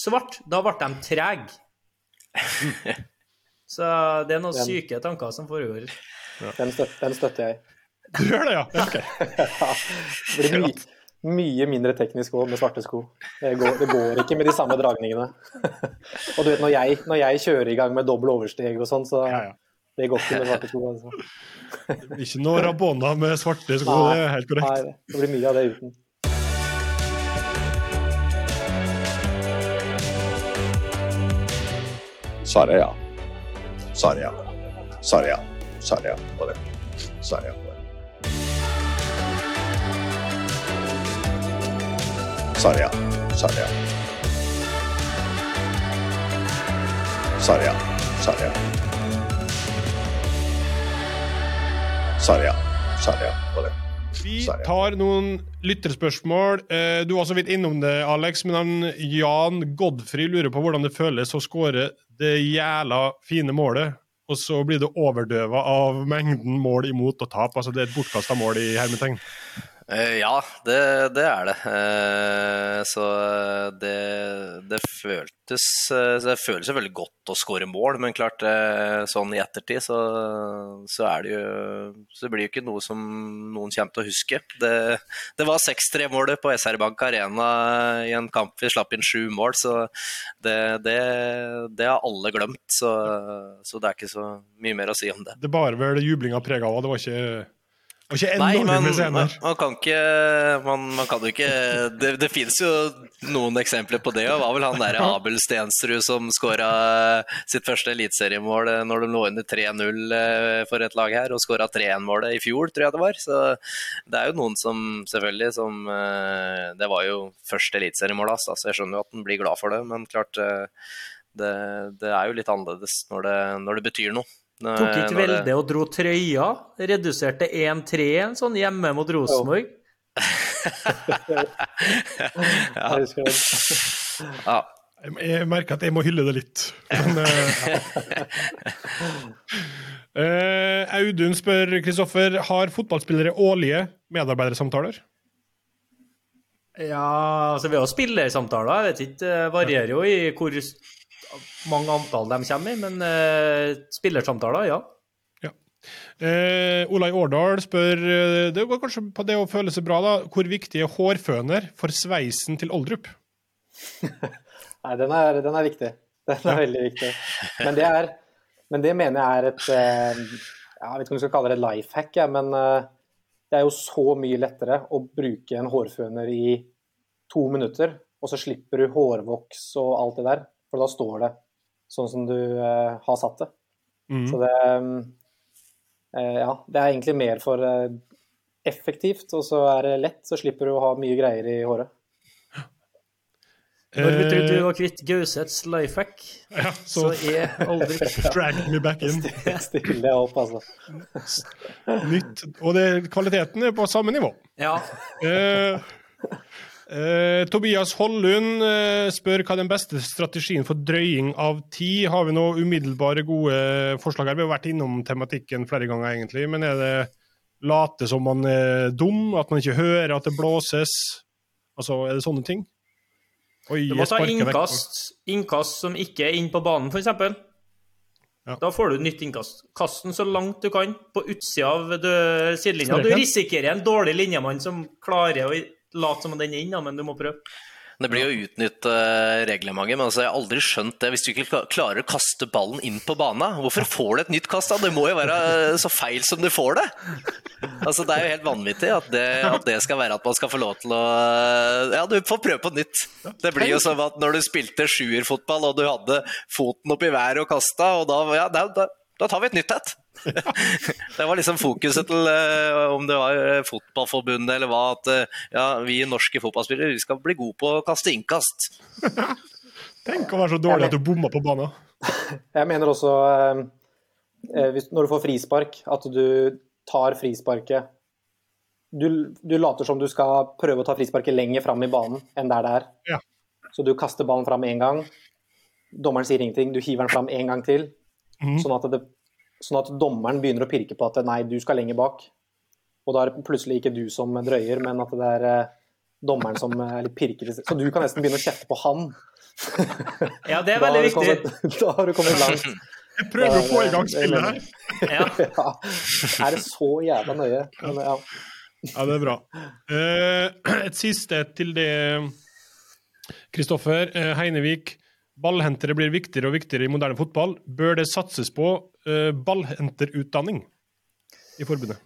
Svart, da ble de trege. Så det er noen syke tanker som foregår. Den, støtter, den, støtter jeg. Du gjør det, ja? Ok. ja, det, blir mye, mye mindre teknisk òg med svarte sko. Det går, det går, ikke med de samme dragningene. og du vet, når jeg, når jeg, kjører i gang med dobbel oversteg og sånn, så ja, ja. det går ikke med svarte sko. Altså. ikke noe Rabona med svarte sko, nei, det er helt korrekt. Nei, det blir mye av det uten. Svaret ja. Svaret ja. Svaret ja. Svaret ja på det. Svaret ja på det. Svaret ja. Svaret ja. Svaret ja. Svaret ja. Svaret ja. Svaret ja på det. Vi tar noen lytterspørsmål. Eh, du var så vidt innom det, Alex, men han Jan Godfrey lurer på hvordan det føles å skåre det jæla fine målet, og så blir det overdøva av mengden mål imot og tap. Altså det er et bortkasta mål i hermetegn. Eh, ja, det, det, er det. Eh, så det, det føltes Det føles veldig godt å skåre mål, men klart eh, sånn i ettertid så, så er det jo Så blir jo ikke noe som noen kommer til å huske. Det, det var 6-3-målet på SR Bank Arena i en kamp vi slapp inn sju mål, så det har alle glemt. Så, så, det er ikke så mye mer å si om det. Det bar vel jublinga preg av, det var ikke og ikke Nei, men man, man, kan ikke man, man kan jo ikke Det, det finnes jo noen eksempler på det. Det var vel han der Abel Stensrud som skåra sitt første eliteseriemål eh, når de lå under 3-0 eh, for et lag her, og skåra 3-1-målet i fjor, tror jeg det var. Så det er jo noen som selvfølgelig som eh, Det var jo første eliteseriemål hans, så jeg skjønner jo at han blir glad for det. Men klart, det, det er jo litt annerledes når det, når det betyr noe. Tok ikke Velde og dro trøya? Reduserte 1-3 en sånn hjemme mot Rosenborg? ja. ja. Jeg merker at jeg må hylle det litt. Men, uh, Audun spør Kristoffer har fotballspillere årlige medarbeidersamtaler. Ja, altså vi har spillersamtaler. Jeg vet ikke, det varierer jo i hvor mange antall de kommer i, men uh, spillersamtaler, ja. ja. Uh, Olai Årdal spør uh, Det går kanskje på det å føle seg bra, da. Hvor viktig er hårføner for sveisen til Oldrup? Nei, den er, den er, viktig. Den er ja. veldig viktig. Men det, er, men det mener jeg er et Jeg vet ikke om du skal kalle det et life hack, ja, men det er jo så mye lettere å bruke en hårføner i to minutter, og så slipper du hårvoks og alt det der. For da står det sånn som du eh, har satt det. Mm. Så det eh, Ja, det er egentlig mer for eh, effektivt, og så er det lett, så slipper du å ha mye greier i håret. Når vi trodde du var kvitt Gauseths life hack, ja, så, så, er aldri Drag me back in. Stille opp, altså. Nytt. Og det, kvaliteten er på samme nivå. Ja. Eh, Eh, Tobias Hollund uh, spør hva er den beste strategien for drøying av tid. Har vi noen umiddelbare gode forslag her? Vi har vært innom tematikken flere ganger, egentlig. Men er det late som man er dum, at man ikke hører at det blåses? Altså, er det sånne ting? Oi, du må ta innkast, innkast som ikke er inn på banen, f.eks. Ja. Da får du nytt innkast. Kast den så langt du kan på utsida av sidelinja. Du risikerer en dårlig linjemann som klarer å late som den er inne, men du må prøve. Det blir jo å utnytte eh, reglementet, men altså, jeg har aldri skjønt det. Hvis du ikke klarer å kaste ballen inn på banen, hvorfor får du et nytt kast da? Det må jo være eh, så feil som du får det. Altså, Det er jo helt vanvittig at det, at det skal være at man skal få lov til å eh, Ja, du får prøve på nytt. Det blir jo som at når du spilte sjuerfotball og du hadde foten opp i været og kasta, og da, ja, da, da, da tar vi et nytt et. det var liksom fokuset til uh, om det var uh, Fotballforbundet eller hva, at uh, ja, vi norske fotballspillere vi skal bli gode på å kaste innkast. Tenk å være så dårlig at du bomma på banen. Jeg mener også, når du får frispark, at du tar frisparket du, du, later som du skal prøve å ta frisparket lenger fram i banen enn der det er. Ja. Så du kaster ballen fram én gang, dommeren sier ingenting, du hiver den fram én gang til. Mm. Sånn at det Sånn at dommeren begynner å pirke på at nei, du skal lenger bak. Og da er det plutselig ikke du som drøyer, men at det er eh, dommeren som eh, pirker. Så du kan nesten begynne å kjefte på han. Ja, det er veldig viktig. Kommet, da har du kommet langt. Jeg prøver å få i gang spillet her. Ja. ja. Er det så jævla nøye? Men, ja. Ja, det er bra. Eh, et siste til det, Kristoffer. Heinevik. Ballhentere blir viktigere og viktigere i moderne fotball. Bør det satses på ballhenterutdanning i forbundet?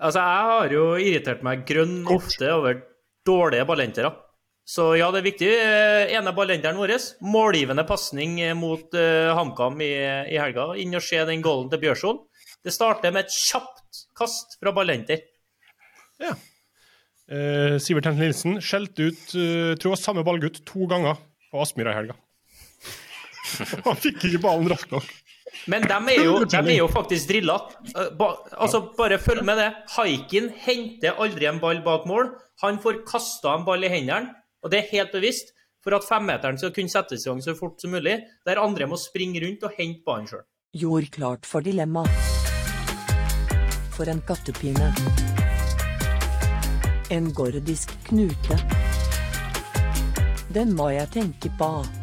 Altså, jeg har jo irritert meg grønn ofte over dårlige ballhentere. Så ja, det er viktig. Eh, ene ballhenteren vår, målgivende pasning mot uh, HamKam i, i, helga. Inn og se den goalen til Bjørson. Det starter med et kjapt kast fra ballhenter. Ja. Uh, Sivert Henten Nilsen skjelte ut uh, tror jeg, samme ballgutt to ganger på Aspmyra i helga. Han fikk ikke ballen raskt nok. Men de er jo, de er jo faktisk drilla. Altså, bare følg med det. Haikin henter aldri en ball bak mål. Han får kasta en ball i hendene, og det er helt bevisst for at femmeteren skal kunne settes i gang så fort som mulig, der andre må springe rundt og hente ballen sjøl. Gjord klart for dilemma. For en kattepine. En gordisk knute. Den må jeg tenke på.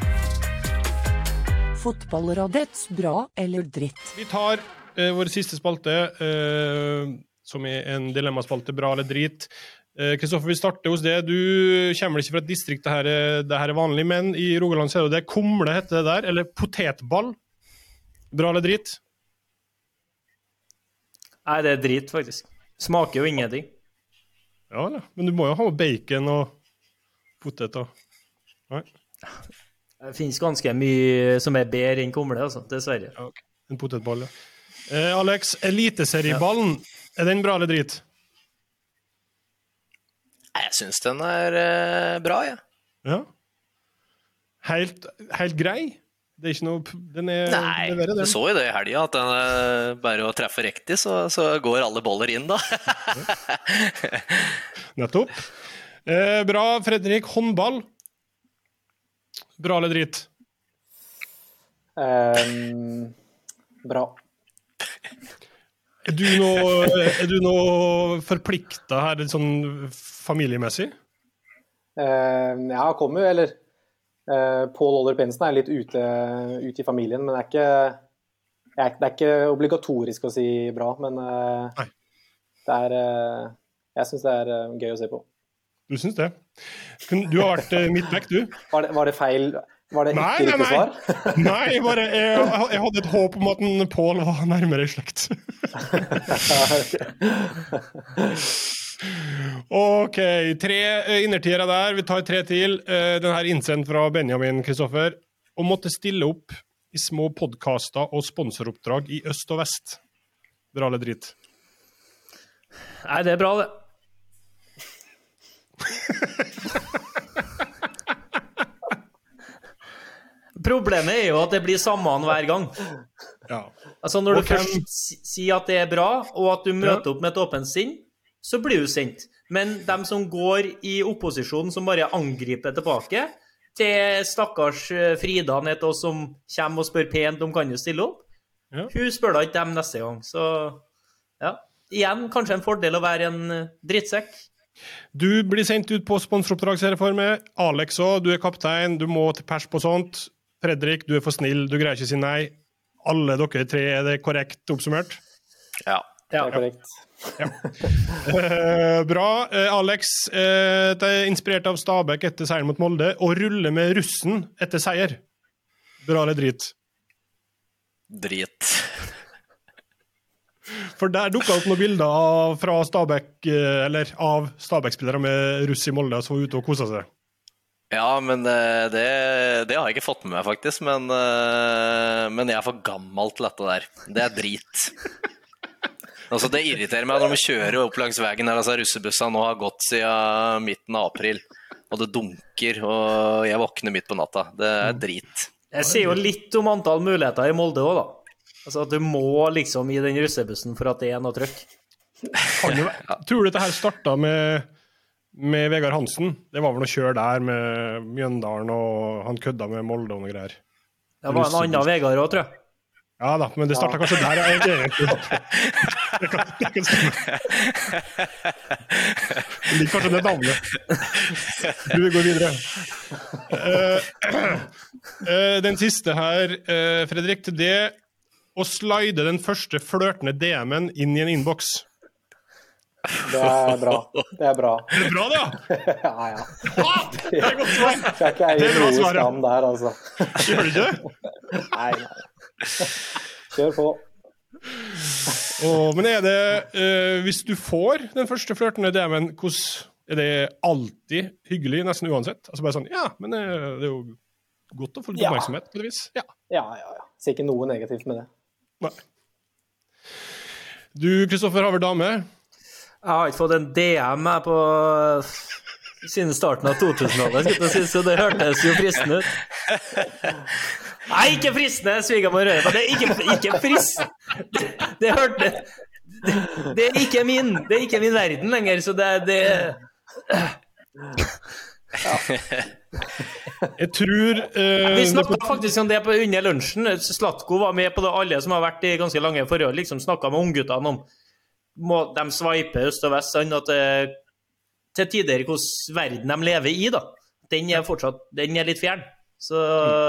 Fotballrådets bra eller dritt? Vi tar eh, vår siste spalte, eh, som er en dilemmaspalte, bra eller drit. Kristoffer, eh, vi starter hos det. Du kommer ikke fra et distrikt det her, det her er vanlig, men i Rogaland ser du det. Kumle heter det der, eller potetball. Bra eller drit? Nei, det er drit, faktisk. Smaker jo ingenting. Ja, men du må jo ha bacon og poteter. Nei. Det finnes ganske mye som er bedre enn kumle, altså, dessverre. Okay. En potetball, ja. Eh, Alex, eliteserieballen, ja. er den bra eller drit? Jeg syns den er eh, bra, jeg. Ja. ja. Helt, helt, grei? Det er ikke noe den er, Nei, det du så jo det i helga, at den, uh, bare å treffe riktig, så, så, går alle boller inn, da. Nettopp. Eh, bra, Fredrik. Håndball. Bra eller drit? Um, bra. Er du noe, er du nå forplikta her, sånn familiemessig? Uh, ja, kommer jo, eller uh, Pål Oller Pensen er litt ute, ute, i familien, men det er, ikke, det er ikke obligatorisk å si bra. Men uh, det er uh, Jeg syns det er gøy å se på. Du syns det? Du har vært uh, midtback, du. Var det, var det, feil? Var det ikke riktig svar? nei, bare, jeg, jeg, hadde et håp om at Pål var nærmere i slekt. OK, tre eh, innertiere der. Vi tar tre til. Eh, den her innsendt fra Benjamin Kristoffer. Å måtte stille opp i små podkaster og sponsoroppdrag i øst og vest. Dra litt drit? Nei, det er bra, det. Problemet er jo at det blir samme hver gang. Ja. Altså Når du okay. først sier at det er bra, og at du møter opp med et åpent sinn, så blir du sendt. Men dem som går i opposisjonen, som bare angriper tilbake, til stakkars eh, Frida ned til oss som kommer og spør pent om kan du stille opp, ja. hun spør da ikke dem neste gang. Så ja. Igjen kanskje en fordel å være en eh, drittsekk. Du blir sendt ut på sponsoroppdrag, ser jeg for meg. Alex òg, du er kaptein, du må til pers på sånt. Fredrik, du er for snill, du greier ikke å si nei. Alle dere tre, er det korrekt oppsummert? Ja. Det er korrekt. Ja. Uh, bra. Uh, Alex, uh, det er inspirert av Stabæk etter seieren mot Molde. Å rulle med russen etter seier, bra eller drit? Drit. For der dukka opp noen bilder fra Stabæk, eh, eller av Stabæk-spillere med russ i Molde som var ute og kosa seg. Ja, men eh, det, det, har jeg ikke fått med meg, faktisk. Men, eh, men jeg er for gammel til dette der. Det er drit. Altså, det irriterer meg når de kjører opp langs veien der altså, russebussene nå har gått siden midten av april, og det dunker, og jeg våkner midt på natta. Det er drit. Jeg sier jo litt om antall muligheter i Molde òg, da. Altså at du må liksom i den russebussen for at det er noe trøkk. Tror du dette her starta med, med Vegard Hansen? Det var vel noe kjør der med Mjøndalen, og han kødda med Molde og noe greier. Det var en annen Vegard òg, tror jeg. Ja da, men det starta ja. kanskje der, jeg egentlig. Det ligger kanskje det navnet. Du, går videre. Uh, uh, den siste her, uh, Fredrik, det å slide den første flørtende DM-en inn i en innboks. Det er bra. Det er bra. Er det bra, det, ja? Ja. Ah, det er godt svar! Skal ikke Det eie noe skam der, altså. Gjør du ikke det? Nei, nei. Kjør på. Oh, men er det uh, Hvis du får den første flørtende DM-en, hvordan er det alltid hyggelig, nesten uansett? Altså bare sånn Ja, men uh, det er jo godt å få litt oppmerksomhet, på et vis. Ja. Ja, ja, ja. Ser ikke noe negativt med det. Nei. Du, Kristoffer, har vel dame? Jeg har ikke fått en DM jeg på siden starten av 2000-tallet, skulle jeg si, så det hørtes jo fristende ut. Nei, ikke fristende, svigermor Røyva. Det er ikke, ikke frist... Det, det hørte det, det er ikke min Det er ikke min verden lenger, så det, det Jeg tror uh, Vi snakka faktisk om det på under lunsjen. Slatko var med på det, alle som har vært i ganske lange forhold, liksom snakka med ungguttene om må, De sveiper øst og vest, sånn at det, til tider hvordan verden de lever i, da. Den er fortsatt Den er litt fjern. Så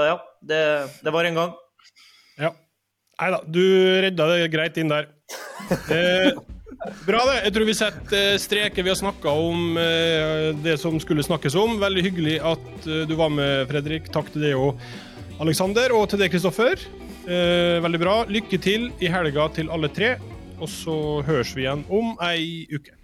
ja, det, det var en gang. Ja. Nei da, du redda det greit inn der. Eh, Bra, det. Jeg tror vi setter eh, streker. Vi har snakka om eh, det som skulle snakkes om. Veldig hyggelig at eh, du var med, Fredrik. Takk til deg òg, Aleksander. Og til deg, Kristoffer. Veldig bra. Lykke til i helga til alle tre. Og så høres vi igjen om ei uke.